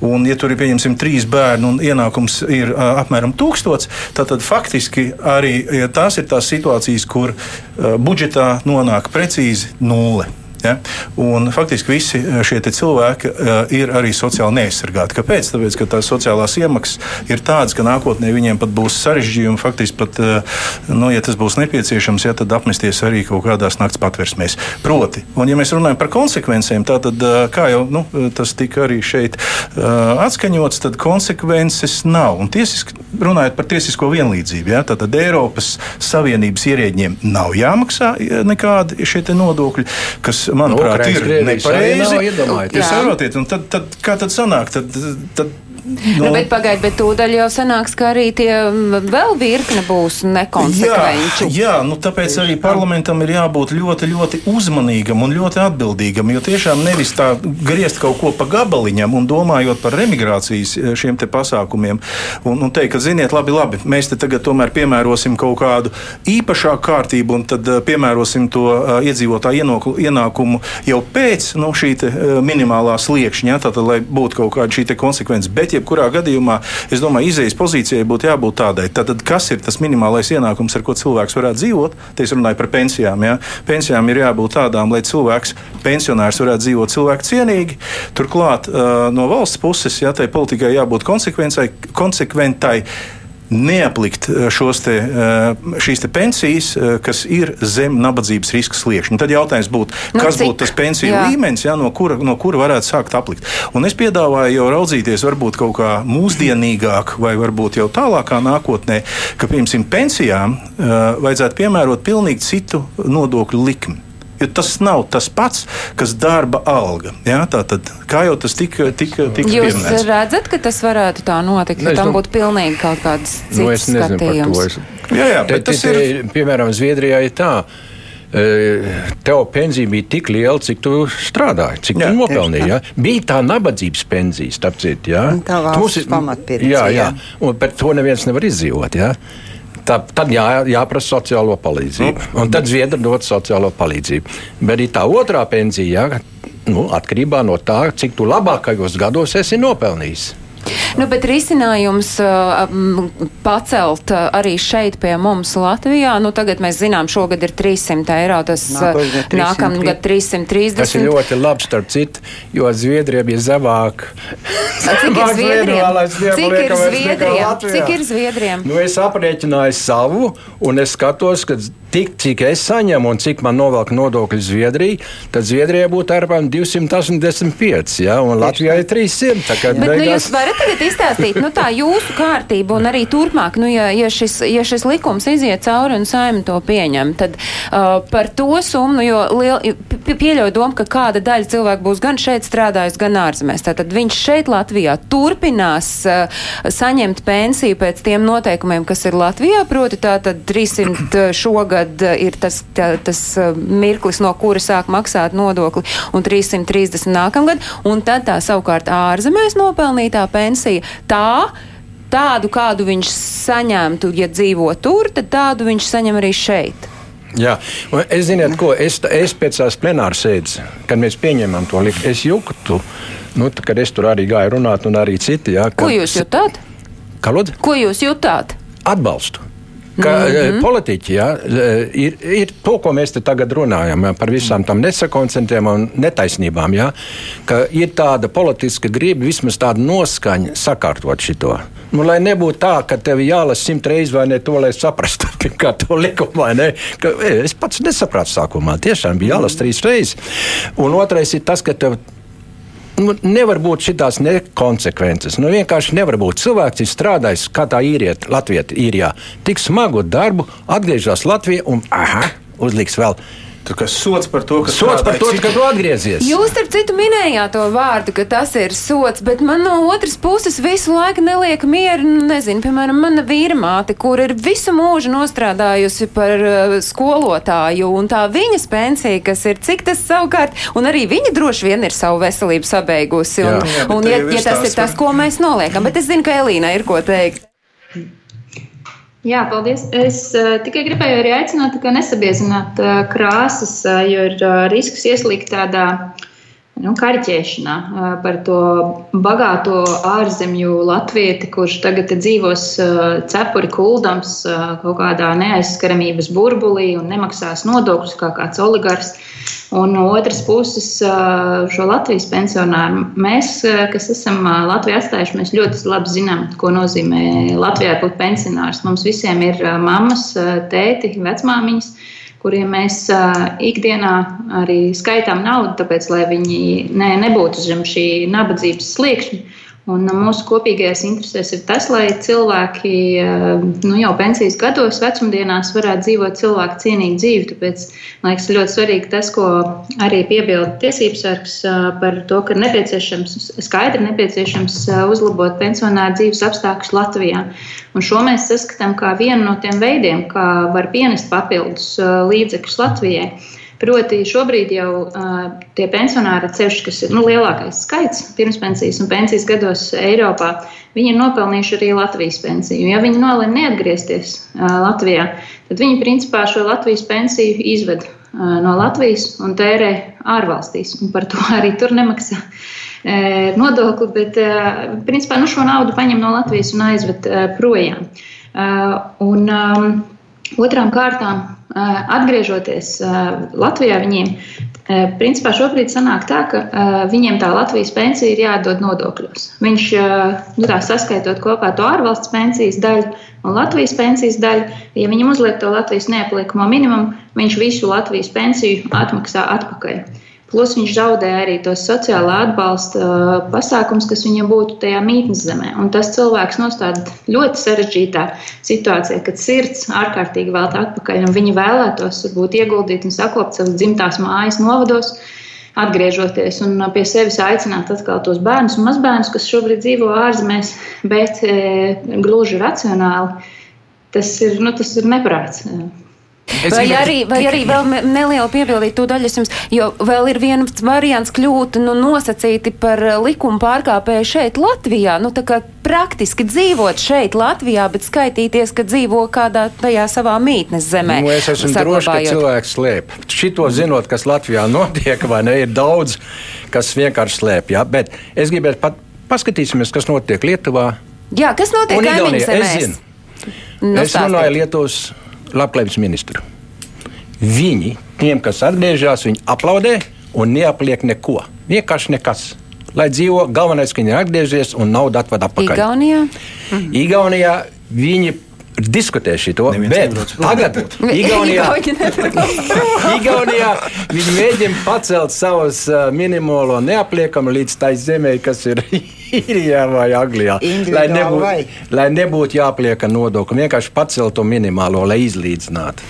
Un, ja tur ir pieņemsim trīs bērni un ienākums ir uh, apmēram tūkstots, tad, tad faktiski arī ja tās ir tās situācijas, kur uh, budžetā nonāk precīzi nulle. Ja? Un faktiski visi eh, šie cilvēki uh, ir arī sociāli neaizsargāti. Kāpēc? Tāpēc, ka tās sociālās iemaksas ir tādas, ka nākotnē viņiem pat būs sarežģījumi. Faktiski, pat, uh, nu, ja tas būs nepieciešams, ja, tad apmesties arī kaut kādās naktas patversmēs. Proti, un ja mēs runājam par konsekvencēm, tad, kā jau nu, tas tika arī šeit atskaņots, tad konsekvences nav. Un tiesiski, runājot par tiesisko vienlīdzību, ja, tad Eiropas Savienības ierēģiem nav jāmaksā nekādi šie nodokļi, kas manuprāt, Ukrainas, ir nepareizi. Jūs saprotiet, un tad, tad, kā tad sanāk? Tad, tad, Nu, nu, bet pagaidiet, bet tūdaļ jau sanāks, ka arī tie vēl virkne būs nekonsekvenci. Jā, jā, nu tāpēc arī parlamentam ir jābūt ļoti, ļoti uzmanīgam un ļoti atbildīgam. Jo tiešām nevis tā griezt kaut ko pa gabaliņam un domājot par remigrācijas eh, šiem te pasākumiem un, un teikt, ka, ziniet, labi, labi, mēs te tagad tomēr piemērosim kaut kādu īpašāku kārtību un tad uh, piemērosim to uh, iedzīvotāju ienākumu jau pēc nu, šī minimālā sliekšņa, tātad, lai būtu kaut kāda šī konsekvence. Bet, ja jebkurā gadījumā, es domāju, izējas pozīcijai būtu jābūt tādai. Tātad, kas ir tas minimālais ienākums, ar ko cilvēks varētu dzīvot? Te es runāju par pensijām. Ja? Pensijām ir jābūt tādām, lai cilvēks, pensionārs varētu dzīvot cilvēku cienīgi. Turklāt no valsts puses, ja tai politikai jābūt konsekventai neaplikt eh, te, eh, šīs te pensijas, eh, kas ir zem nabadzības riska sliekšņa. Tad jautājums būtu, nu, kas cik? būtu tas pensiju Jā. līmenis, ja, no, kura, no kura varētu sākt aplikt. Un es piedāvāju jau raudzīties varbūt kaut kā mūsdienīgāk vai varbūt jau tālākā nākotnē, ka, piemēram, pensijām vajadzētu piemērot pilnīgi citu nodokļu likmi jo tas nav tas pats, kas darba alga. Ja? Tātad, kā jau tas tika, tika, tika Jūs pieminēts. redzat, ka tas varētu tā notikt, ka tam būtu pilnīgi kaut kāds cits nu, es skatījums? Es... Jā, jā, bet te, tas te, ir. Piemēram, Zviedrijā ir tā. E, tev pensija bija tik liela, cik tu strādāji, cik jā, tu nopelnīji. Ja? Bija tā nabadzības pensija, starp citu. Ja? Tā valsts pamatpensija. Jā, jā, un par to neviens nevar izdzīvot. Ja? Tā, tad jā, jāprasa sociālo palīdzību. Nu, un tad Zviedri dod sociālo palīdzību. Bet arī tā otrā pensija, jā, nu, atkarībā no tā, cik tu labākajos gados esi nopelnījis. Nu, bet risinājums uh, pacelt uh, arī šeit pie mums Latvijā, nu tagad mēs zinām, šogad ir 300 eiro, tas nākamgad 330. Tas ir ļoti labi, starp citu, jo Zviedrija bija zemāk. Cik ir Zviedriem? Cik ir Zviedriem? Cik ir Zviedriem? Nu, es aprēķināju savu, un es skatos, ka tik, cik es saņemu un cik man novelk nodokļu Zviedrija, tad Zviedrijai būtu apmēram 285, ja, un Latvijai ir 300. Bet, nu, jūs varat tagad izstāstīt, nu tā jūsu kārtība un arī turpmāk, nu, ja, ja, šis, ja šis likums iziet cauri un saima to pieņem, tad uh, par to summu, jo liel, pieļauju domu, ka kāda daļa cilvēku būs gan šeit strādājis, gan ārzemēs. Tātad viņš šeit Latvijā turpinās uh, saņemt pensiju pēc tiem noteikumiem, kas ir Latvijā, proti tātad 300 šogad tagad eh, ir tas, tā, tas eh, mirklis, no kura sāk maksāt nodokli, un 330 nākamgad, un tad tā savukārt ārzemēs nopelnītā pensija tā. Tādu, kādu viņš saņemtu, ja dzīvo tur, tad tādu viņš saņem arī šeit. Jā, es zinu, ko es, es pēc tās plenāras sēdes, kad mēs pieņēmām to likumu, es jūtu, nu, kad es tur arī gāju runāt, un arī citi. Jā, ka, ko jūs jutāt? Lūdzu? Ko jūs jutāt? Atbalstu ka mm -hmm. politiķi ja, e, ir, ir to, ko mēs te tagad runājam ja, par visām tām nesakoncentrēm un netaisnībām. Ja, ka ir tāda politiska griba, vismaz tāda noskaņa sakārtot šito. Nu, lai nebūtu tā, ka tev jālasa simt reizes vai ne to, lai saprastu, kā to likumu vai ne. Ka, e, es pats nesapratu sākumā. Tiešām bija jālasa trīs reizes. Un otrais ir tas, ka tev nu, nevar būt šīs nekonsekvences. Nu, vienkārši nevar būt. Cilvēks ir strādājis kā tā īriet, Latvijā, tik smagu darbu, atgriežas Latvijā un aha, uzliks vēl sots par to, ka, sots par to, cik... ka tu atgriezies. Jūs, starp citu, minējāt to vārdu, ka tas ir sots, bet man no otras puses visu laiku neliek mieru. Nu, nezinu, piemēram, mana vīra māte, kur ir visu mūžu nostrādājusi par uh, skolotāju, un tā viņas pensija, kas ir cik tas savukārt, un arī viņa droši vien ir savu veselību sabeigusi. Un, jā, jā, un, ja, ja tas ir tas, ko mēs noliekam, bet es zinu, ka Elīna ir ko teikt. Jā, paldies. Es uh, tikai gribēju arī aicināt, ka nesabiezināt uh, krāsas, uh, jo ir uh, risks ieslīgt tādā nu, karķēšanā uh, par to bagāto ārzemju latvieti, kurš tagad dzīvos uh, cepuri kuldams uh, kaut kādā neaizskaramības burbulī un nemaksās nodokļus kā kāds oligārs. Un no otras puses, šo Latvijas pensionāru mēs, kas esam Latviju atstājuši, mēs ļoti labi zinām, ko nozīmē Latvijā būt pensionārs. Mums visiem ir mammas, tēti, vecmāmiņas, kuriem mēs ikdienā arī skaitām naudu, tāpēc, lai viņi ne, nebūtu zem šī nabadzības sliekšņa. Un mūsu kopīgajās interesēs ir tas, lai cilvēki eh, nu, jau pensijas gados, vecumdienās varētu dzīvot cilvēku cienīgu dzīvi. Tāpēc man liekas, ļoti svarīgi tas, ko arī piebilda tiesības sargs eh, par to, ka nepieciešams, skaidri nepieciešams uzlabot pensionāru dzīves apstākļus Latvijā. Un šo mēs saskatām kā vienu no tiem veidiem, kā var pienest papildus līdzekļus Latvijai. Proti, šobrīd jau uh, tie pensionāri ceļš, kas ir nu, lielākais skaits pirmspensijas un pensijas gados Eiropā, viņi ir nopelnījuši arī Latvijas pensiju. Ja viņi nolēma neatgriezties uh, Latvijā, tad viņi principā šo Latvijas pensiju izved uh, no Latvijas un tērē ārvalstīs, un par to arī tur nemaksā nodokli, bet principā nu, šo naudu paņem no Latvijas un aizved projām. Un, Otrām kārtām, atgriežoties Latvijā, viņiem principā šobrīd sanāk tā, ka viņiem tā Latvijas pensija ir jādod nodokļos. Viņš, nu tā saskaitot kopā to ārvalsts pensijas daļu un Latvijas pensijas daļu, ja viņam uzliek to Latvijas neapliekamo minimumu, viņš visu Latvijas pensiju atmaksā atpakaļ. Plus viņš zaudē arī tos sociālā atbalsta uh, pasākums, kas viņam būtu tajā mītnes zemē. Un tas cilvēks nostāda ļoti sarežģītā situācijā, kad sirds ārkārtīgi vēl tā atpakaļ, un viņi vēlētos varbūt ieguldīt un sakopt savas dzimtās mājas novados, atgriežoties un uh, pie sevis aicināt atkal tos bērnus un mazbērnus, kas šobrīd dzīvo ārzemēs, bet e, gluži racionāli. Tas ir, nu, tas ir neprāts. Es vai, arī, vai arī vēl neliela piebildīt to daļu jums, jo vēl ir viens variants kļūt nu, nosacīti par eh, likuma pārkāpēju šeit Latvijā. Nu, praktiski dzīvot šeit Latvijā, bet skaitīties, ka dzīvo kādā tajā savā mītnes zemē. Nu, es esmu drošs, ka cilvēks slēp. Šito zinot, kas Latvijā notiek, vai ne, ir daudz, kas vienkārši slēp. Jā? Bet es gribētu pat paskatīsimies, kas notiek Lietuvā. Jā, kas notiek Igaunijā? Es zinu. Nu, es runāju Lietuvas labklājības ministru. Viņi, tiem, kas atgriežas, viņi aplaudē un neapliek neko. Vienkārši nekas. Lai dzīvo, galvenais, ka viņi ir atgriežies un naudu atved atpakaļ. Igaunijā? Mhm. Igaunijā viņi diskutē šo bet tagad Igaunijā, Igaunijā viņi mēģina pacelt savus uh, minimālo neapliekamu līdz tai zemē, kas ir īrijā vai Anglijā. Lai nebūtu, lai nebūtu jāplieka nodokļi, vienkārši pacelt to minimālo, lai izlīdzinātu.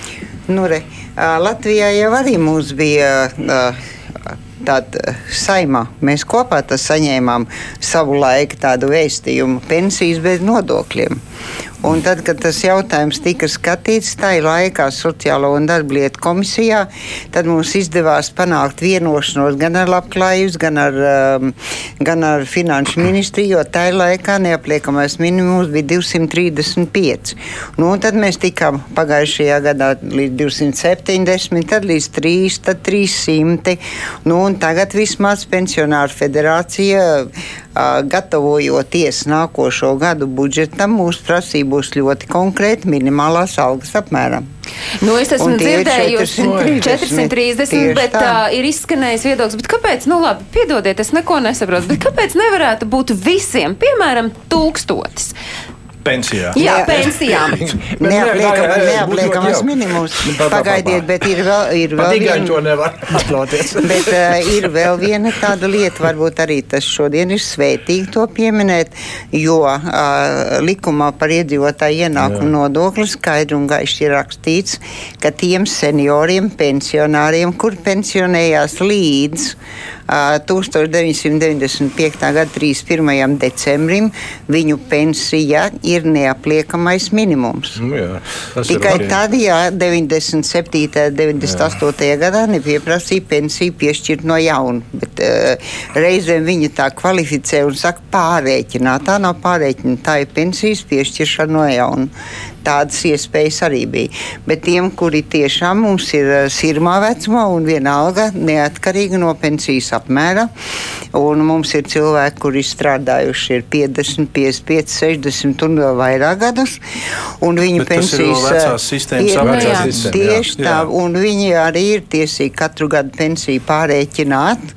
Nu, re, Latvijā jau arī mums bija. Uh, Tāda saimā mēs kopā saņēmām savu laiku tādu vēstījumu, pensijas bez nodokļiem. Un tad, kad tas jautājums tika skatīts tajā laikā Sociālo un darblietu komisijā, tad mums izdevās panākt vienošanos gan ar labklājības, gan ar, um, gan ar finanšu ministriju, jo tajā laikā neapliekamais minimums bija 235. Nu, tad mēs tikām pagājušajā gadā līdz 270, tad līdz 3, tad 300. Nu, tagad vismaz pensionāru federācija gatavojoties nākošo gadu budžetam, mūsu prasība būs ļoti konkrēti minimālās algas apmēram. Nu, es esmu dzirdējusi 430, 430 bet tā. uh, ir izskanējis viedoklis. Kāpēc, nu labi, piedodiet, es neko nesaprotu, bet kāpēc nevarētu būt visiem, piemēram, tūkstotis? Pensijā. Jā, pensijām. Neapliekam, neapliekamas minimums. Pagaidiet, bet ir vēl, ir vēl viena. to nevar atļauties. bet uh, ir vēl viena tāda lieta, varbūt arī tas šodien ir svētīgi to pieminēt, jo uh, likumā par iedzīvotāju ienākumu nodokli skaidri un gaiši ir rakstīts, ka tiem senioriem, pensionāriem, kur pensionējās līdz 1995. gada 31. decembrim viņu pensija ir neapliekamais minimums. Nu, jā, Tikai tad, ja 97. un 98. Jā. gadā nepieprasīja pensiju piešķirt no jauna, bet uh, reizēm viņi tā kvalificē un saka pārēķināt. Tā nav pārēķina, tā ir pensijas piešķiršana no jauna tādas iespējas arī bija. Bet tiem, kuri tiešām mums ir eh, sirmā vecumā un vienalga neatkarīgi no pensijas apmēra, un mums ir cilvēki, kuri strādājuši ir 50, 55, 60 un vēl vairāk gadus, un viņu Bet pensijas ir eh, sistēmas, sistēma, tieši jā. tā, un viņi arī ir tiesīgi katru gadu pensiju pārēķināt.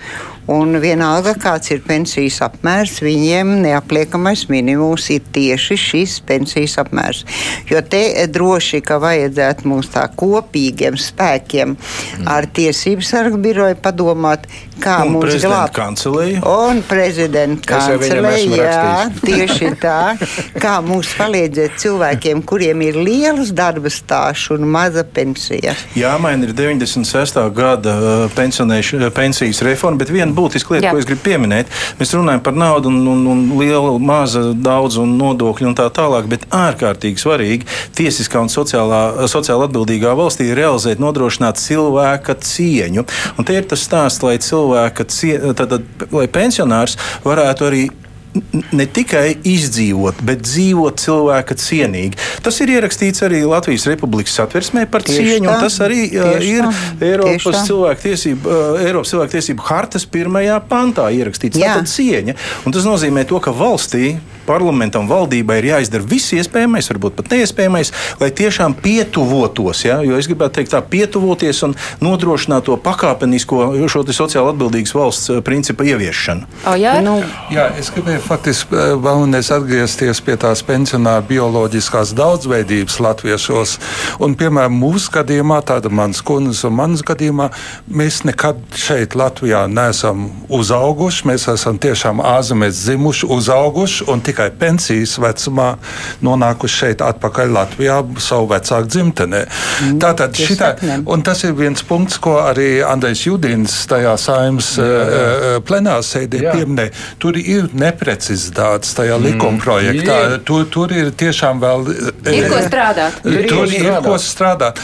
Un vienalga, kāds ir pensijas apmērs, viņiem neapliekamais minimums ir tieši šis pensijas apmērs. Jo te droši, ka vajadzētu mums tā kopīgiem spēkiem mm. ar tiesību sargu biroju padomāt, kā un mums glābt. Kancelēju. Un prezidenta kancelēju, jā, tieši tā, kā mums palīdzēt cilvēkiem, kuriem ir lielas darba stāšu un maza pensija. Jā, man ir 96. gada uh, pensijas reforma, bet viena viena būtiska lieta, Jā. ko es gribu pieminēt. Mēs runājam par naudu un, un, un lielu, maza, daudz un nodokļu un tā tālāk, bet ārkārtīgi svarīgi tiesiskā un sociālā, sociāli atbildīgā valstī realizēt, nodrošināt cilvēka cieņu. Un te ir tas stāsts, lai cilvēka, cie, tad, tad, lai pensionārs varētu arī ne tikai izdzīvot, bet dzīvot cilvēka cienīgi. Tas ir ierakstīts arī Latvijas Republikas satversmē par Tieši cieņu, tā. un tas arī uh, ir tā. Eiropas cilvēktiesību, uh, Eiropas cilvēktiesību hartas pirmajā pantā ierakstīts. Jā. Tātad cieņa. Un tas nozīmē to, ka valstī. Parlamentam, valdībai ir jāizdara viss iespējamais, varbūt pat neiespējamais, lai tiešām pietuvotos. Ja? Jo es gribētu teikt, tā pietuvoties un nodrošināt to pakāpenisko, šo sociāli atbildīgas valsts eh, principu ieviešanu. O, jā, Nu, Jā, es gribēju faktiski eh, vēlreiz atgriezties pie tās pensionāra bioloģiskās daudzveidības latviešos. Un, piemēram, mūsu gadījumā, tāda mans kundzes un manas gadījumā, mēs nekad šeit Latvijā neesam uzauguši. Mēs esam tiešām ārzemēs dzimuši, uzauguši un tikai pensijas vecumā nonākuši šeit atpakaļ Latvijā savu vecāku dzimtenē. Tātad pie šitā, tas ir viens punkts, ko arī Andrejs Judins tajā saimnes uh, plenārsēdē pieminēja. Tur ir neprecizitātes tajā likumprojektā. ir. Tur, tur ir tiešām vēl. eh, ir ko strādāt. Tur ir strādāt. ko strādāt.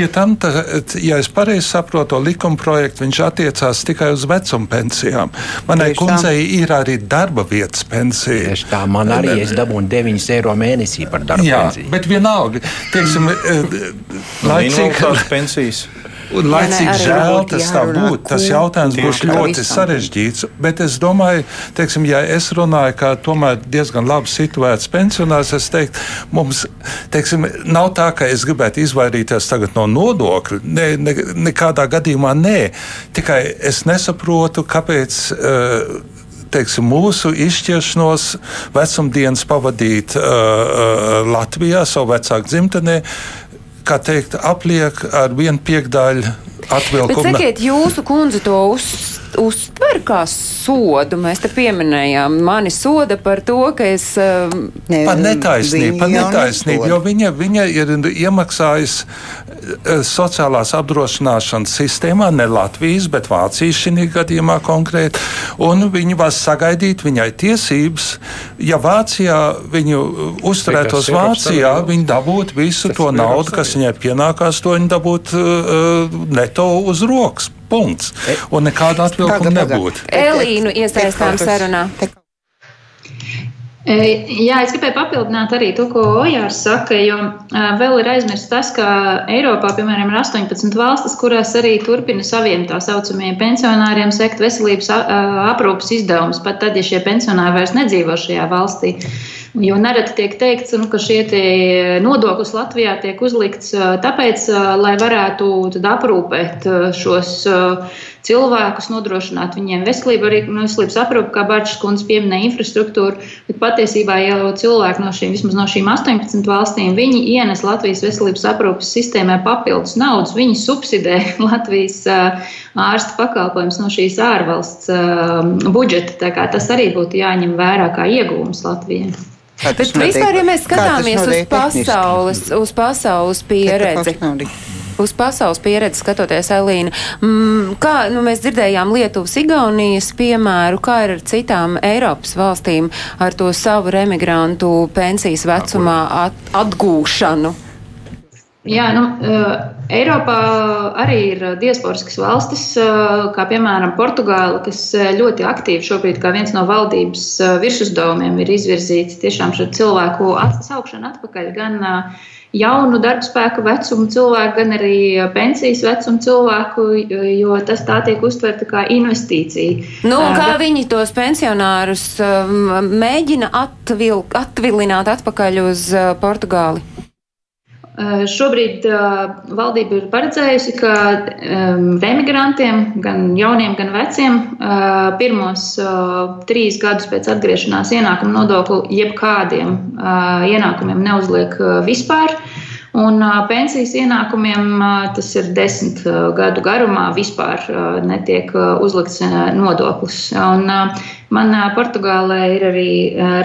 Ja, Pie tam, ta, ja es pareizi saprotu, to likuma projektu, viņš attiecās tikai uz vecuma pensijām. Manai Tieši tā. kundzei ir arī darba vietas pensija. Tieši tā, man arī es dabūju 9 eiro mēnesī par darbu. Jā, pensiju. bet vienalga, teiksim, eh, laicīgi, Invaliditātes pensijas. Un, lai Jā, nē, cik žēl tas tā būtu, tas jautājums būs tieši par ļoti visam. sarežģīts. Bet es domāju, teiksim, ja es runāju kā tomēr diezgan labi situēts pensionārs, es teiktu, mums teiksim, nav tā, ka es gribētu izvairīties no nodokļu. Ne, ne, nekādā gadījumā nē. Tikai es nesaprotu, kāpēc. Uh, teiksim, mūsu izšķiršanos vecumdienas pavadīt uh, uh, Latvijā, savu vecāku dzimtenē, teikt, apliek ar vienu piekdaļu Bet atvilkumu. sakiet, jūsu kundze to uz, uztver kā sodu. Mēs te pieminējām, mani soda par to, ka es. Um, ne, Par netaisnību, par netaisnību, jo viņa, viņa ir iemaksājusi eh, sociālās apdrošināšanas sistēmā, ne Latvijas, bet Vācijas šī gadījumā konkrēti. Un viņi var sagaidīt viņai tiesības, ja Vācijā viņu uzturētos ir Eiropas Vācijā, viņi dabūtu visu Tas to naudu, kas viņai pienākās, to viņi dabūtu uh, neto uz rokas. Punkts. Un nekāda tagad. nebūtu. Elīnu iesaistām sarunā. E, Jā, es gribēju papildināt arī to, ko Ojārs saka, jo e, vēl ir aizmirsts tas, ka Eiropā, piemēram, ir 18 valstis, kurās arī turpina saviem tā saucamajiem pensionāriem sekt veselības aprūpas izdevumus, pat tad, ja šie pensionāri vairs nedzīvo šajā valstī. Jo nereti tiek teikts, nu, ka šie tie nodoklis Latvijā tiek uzlikts ā, tāpēc, lai varētu aprūpēt šos cilvēkus, nodrošināt viņiem veselību, arī nu, veselības aprūpi, kā Bārčs kundze pieminēja, infrastruktūru. Bet patiesībā jau cilvēki no šīm, vismaz no šīm 18 valstīm, viņi ienes Latvijas veselības aprūpas sistēmai papildus naudas. Viņi subsidē Latvijas ārsta pakalpojumus no šīs ārvalsts budžeta. Tā kā Tas arī būtu jāņem vērā kā iegūms Latvijai. Bet vispār, ja mēs notiek? Skatāmies uz notiek pasaules, uz pasaules pieredzi, uz pasaules pieredzi skatoties, Elīna, mm, kā nu, mēs dzirdējām Lietuvas, Igaunijas piemēru, kā ir ar citām Eiropas valstīm ar to savu remigrantu pensijas vecumā at, atgūšanu? Jā, nu, uh, Eiropā arī ir diasporiskas valstis, uh, kā piemēram Portugāla, kas uh, ļoti aktīvi šobrīd, kā viens no valdības virsuzdevumiem, ir izvirzīts tiešām šo cilvēku at saukšanu atpakaļ gan uh, jaunu darbspēku vecumu cilvēku, gan arī uh, pensijas vecumu cilvēku, jo tas tā tiek uztverta kā investīcija. Nu, Uh, kā viņi tos pensionārus mēģina atvil, atvilināt atpakaļ uz Portugāli? Uh, Šobrīd uh, valdība ir paredzējusi, ka remigrantiem, gan jauniem, gan veciem, uh, pirmos trīs gadus pēc atgriešanās ienākuma nodokli jebkādiem ienākumiem neuzliek vispār. Un pensijas ienākumiem tas ir desmit gadu garumā vispār netiek uzlikts nodoklis. Un, man Portugālē ir arī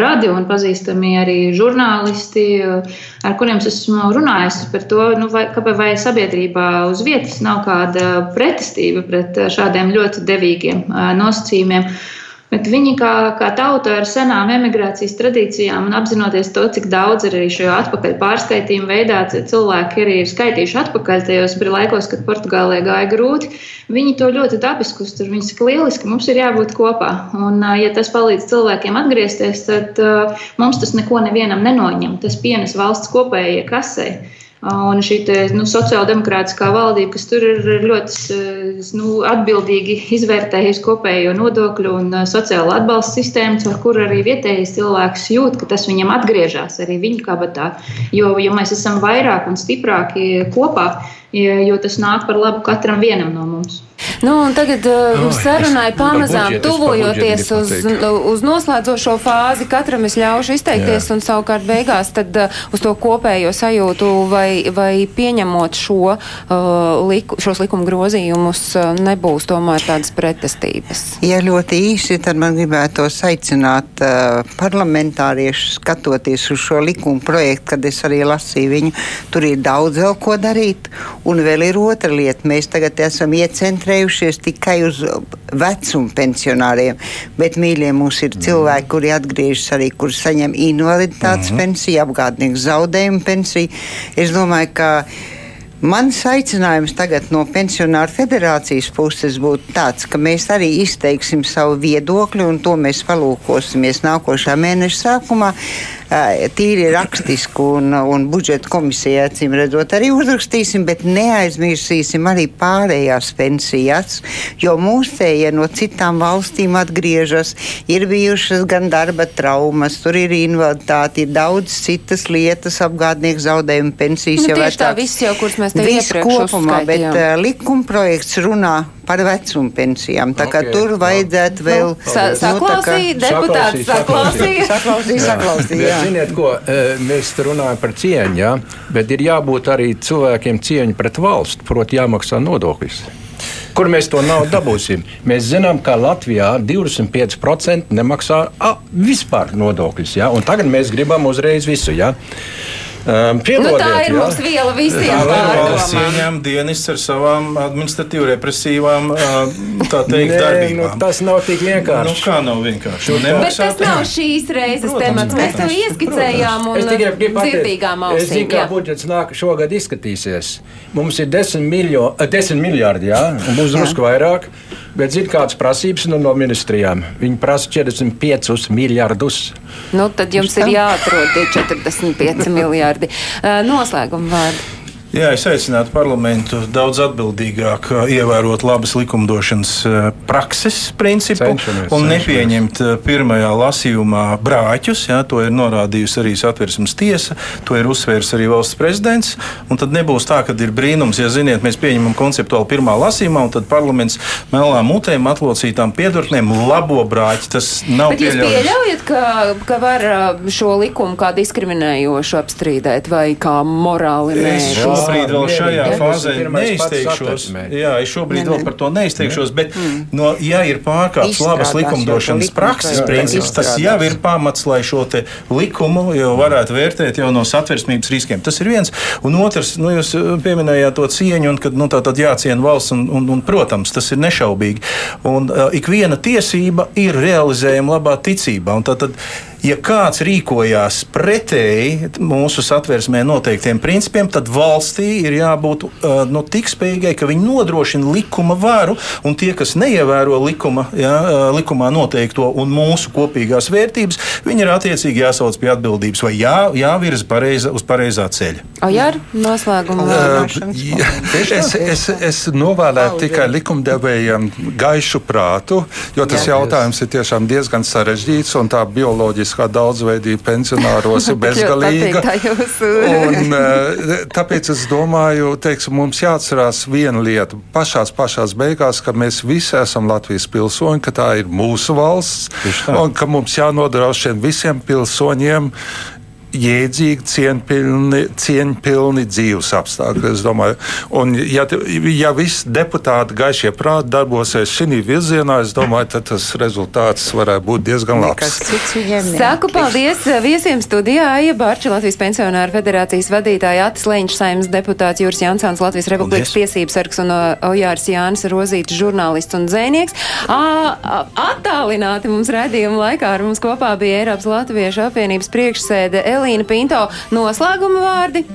radio un pazīstami arī žurnālisti, ar kuriem es esmu runājis par to, nu, vai, kāpēc vai sabiedrībā uz vietas nav kāda pretestība pret šādiem ļoti devīgiem nosacījumiem. Bet viņi kā, kā tauta ar senām emigrācijas tradīcijām un apzinoties to, cik daudz arī šo atpakaļ pārskaitījumu veidā cilvēki arī ir skaitījuši atpakaļ tajos laikos, kad Portugālē gāja grūti, viņi to ļoti dabiski uztver. Viņi saka, lieliski, mums ir jābūt kopā. Un, ja tas palīdz cilvēkiem atgriezties, tad uh, mums tas neko nevienam nenoņem. Tas pienes valsts kopējai kasei. Un šī te, nu, sociāldemokrātiskā valdība, kas tur ir ļoti nu, atbildīgi izvērtējusi kopējo nodokļu un sociālo atbalstu sistēmu, ar kuru arī vietējais cilvēks jūt, ka tas viņam atgriežas arī viņa kabatā. Jo, ja mēs esam vairāk un stiprāki kopā, jo tas nāk par labu katram vienam no mums. Nu, tagad uh, sarunai pamazām tuvojoties uz, uz noslēdzošo fāzi, katram es ļaušu izteikties, Jā. un savukārt beigās tad, uh, uz to kopējo sajūtu, vai, vai pieņemot šo, uh, liku, šos likuma grozījumus, uh, nebūs tomēr tādas pretestības. Ja ļoti īsi, tad man gribētos aicināt uh, parlamentāriešus skatoties uz šo likuma projektu, kad es arī lasīju viņu, tur ir daudz vēl ko darīt, un vēl ir otra lieta. Mēs tagad esam iecentrējuši koncentrējušies tikai uz vecuma pensionāriem, bet mīļie mums ir cilvēki, kuri atgriežas arī, kuri saņem invaliditātes mm -hmm. pensiju, apgādnieku zaudējumu pensiju. Es domāju, ka Mans aicinājums tagad no pensionāru federācijas puses būtu tāds, ka mēs arī izteiksim savu viedokli, un to mēs palūkosimies nākošā mēneša sākumā tīri rakstisku un, un budžeta komisijā, acīm redzot, arī uzrakstīsim, bet neaizmirsīsim arī pārējās pensijas, jo mūsējie no citām valstīm atgriežas, ir bijušas gan darba traumas, tur ir invaliditāte, ir daudz citas lietas, apgādnieku zaudējumu pensijas. Nu, jau tieši tā, viss jau, kurus mēs te iepriekš kopumā, bet uh, likumprojekts runā par vecuma pensijām. Tā kā okay. tur vajadzētu nu, vēl. Saklausīja, nu, deputāts saklausīja. Saklausīja, saklausīja. Ziniet, ko mēs runājam par cieņu, jā, bet ir jābūt arī cilvēkiem cieņu pret valstu, proti jāmaksā nodokļus. Kur mēs to naudu dabūsim? Mēs zinām, ka Latvijā 25% nemaksā a, vispār nodokļus. Ja? Tagad mēs gribam uzreiz visu. Ja? Um, nu, tā ir jā. mums viela visiem valsts ieņem dienas ar savām administratīvi represīvām tā teikt Nē, darbībām. Nu, tas nav tik vienkārši. Nu, kā nav vienkārši? Nu, Bet tas nav šīs reizes protams, temats. Mēs to ieskicējām un dzirdīgām ausīm. Es zinu, kā budžets nāk šogad izskatīsies. Mums ir 10, miljo, 10 miljārdi, jā, un būs drusku vairāk. Bet zinu, kādas prasības nu, no ministrijām. Viņi prasa 45 miljardus. Nu, tad jums ir jāatrod tie 45 miljardi. Noslēguma vārdi. Jā, es aicinātu parlamentu daudz atbildīgāk uh, ievērot labas likumdošanas uh, prakses principu cenšamies, un nepieņemt. Uh, pirmajā lasījumā brāķus. Jā, to ir norādījusi arī satversmes tiesa, to ir uzsvērs arī valsts prezidents. Tad nebūs tā, ka ir brīnums, ja ziniet, mēs pieņemam konceptuāli pirmā lasījumā, un tad parlaments melnām mutēm, atlocītām piedurknēm labo brāķi. Tas nav Bet pieļaujams. Jūs pieļaujat, ka, ka var šo likumu kā diskriminējošu apstrīdēt vai kā morāli nē? Šobrīd vēl šajā fāzē neizteikšos. Jā, es šobrīd vēl par to neizteikšos, bet, mm. no, ja ir pārkāpts labas likumdošanas prakses princips, tas jau ir pamats, lai šo likumu varētu vērtēt jau no satversmības riskiem. Tas ir viens. Un otrs, nu, jūs uh, pieminējāt to cieņu, un kad nu, tā tad jāciena valsts, un, un, un, protams, tas ir nešaubīgi. Un uh, ik viena tiesība ir realizējama labā ticībā. Un, tā, tad, ja kāds rīkojās pretēji mūsu satversmē noteiktiem principiem, tad valstī ir jābūt uh, nu, tik spējīgai, ka viņi nodrošina likuma varu, un tie, kas neievēro likuma, jā, uh, likumā noteikto un mūsu kopīgās vērtības, viņi ir attiecīgi jāsauc pie atbildības vai jā, jāvirza pareiza, uz pareizā ceļa. Ojar, noslēgumā. Uh, es, es, es novēlētu tikai likumdevējiem gaišu prātu, jo tas jā, jautājums ir tiešām diezgan sarežģīts un tā bioloģiski bioloģiskā daudzveidība pensionāros ir bezgalīga. Un, eh, tāpēc es domāju, teiksim, mums jāatcerās viena lieta pašās, pašās beigās, ka mēs visi esam Latvijas pilsoņi, ka tā ir mūsu valsts un ka mums jānodrošina visiem pilsoņiem jēdzīgi, cieņpilni, cieņpilni dzīves apstākļi. Es domāju, un ja, ja visi deputāti gaišie prāti darbosies šī virzienā, es domāju, tad tas rezultāts varētu būt diezgan labs. Saku paldies viesiem studijā, Aija Bārča, Latvijas pensionāra federācijas vadītāja, Atis Leņš, saimnes deputāts Jūras Jansons, Latvijas Republikas tiesības sargs un Ojārs Jānis Rozītis, žurnālists un dzēnieks. Attālināti mums redzījuma laikā ar mums kopā bija Eiropas Latviešu apvienības priekšsēde Elīna Pinto. Noslēguma vārdi.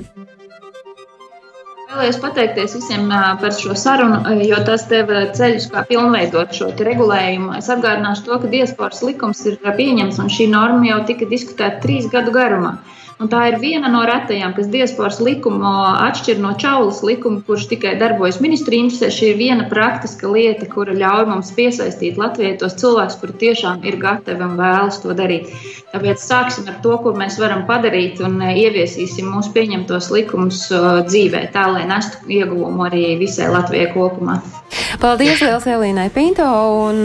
Vēlējos pateikties visiem par šo sarunu, jo tas deva ceļus, kā pilnveidot šo regulējumu. Es atgādināšu to, ka diasporas likums ir pieņemts un šī norma jau tika diskutēta trīs gadu garumā. Un tā ir viena no retajām, kas diasporas likumu atšķir no čaulas likuma, kurš tikai darbojas ministrija interesē. Šī ir viena praktiska lieta, kura ļauj mums piesaistīt Latvijai tos cilvēkus, kuri tiešām ir gatavi un vēlas to darīt. Tāpēc sāksim ar to, ko mēs varam padarīt un ieviesīsim mūsu pieņemtos likumus dzīvē, tā lai nestu ieguvumu arī visai Latvijai kopumā. Paldies, Lielas Elīnai Pinto, un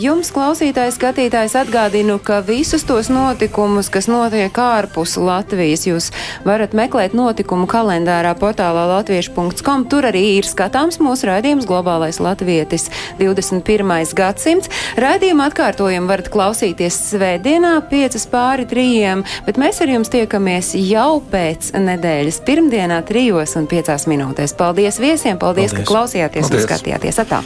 jums, klausītājs, skatītājs, atgādinu, ka visus tos notikumus, kas notiek ārpus Latvijas, jūs varat meklēt notikumu kalendārā portālā latviešu.com. Tur arī ir skatāms mūsu raidījums Globālais Latvietis 21. gadsimts. Raidījumu atkārtojumu varat klausīties svētdienā 5 pāri 3, bet mēs ar jums tiekamies jau pēc nedēļas pirmdienā 3 un 5 minūtēs. Paldies viesiem, paldies, paldies. ka klausījāties paldies. un skatījāties! Atā.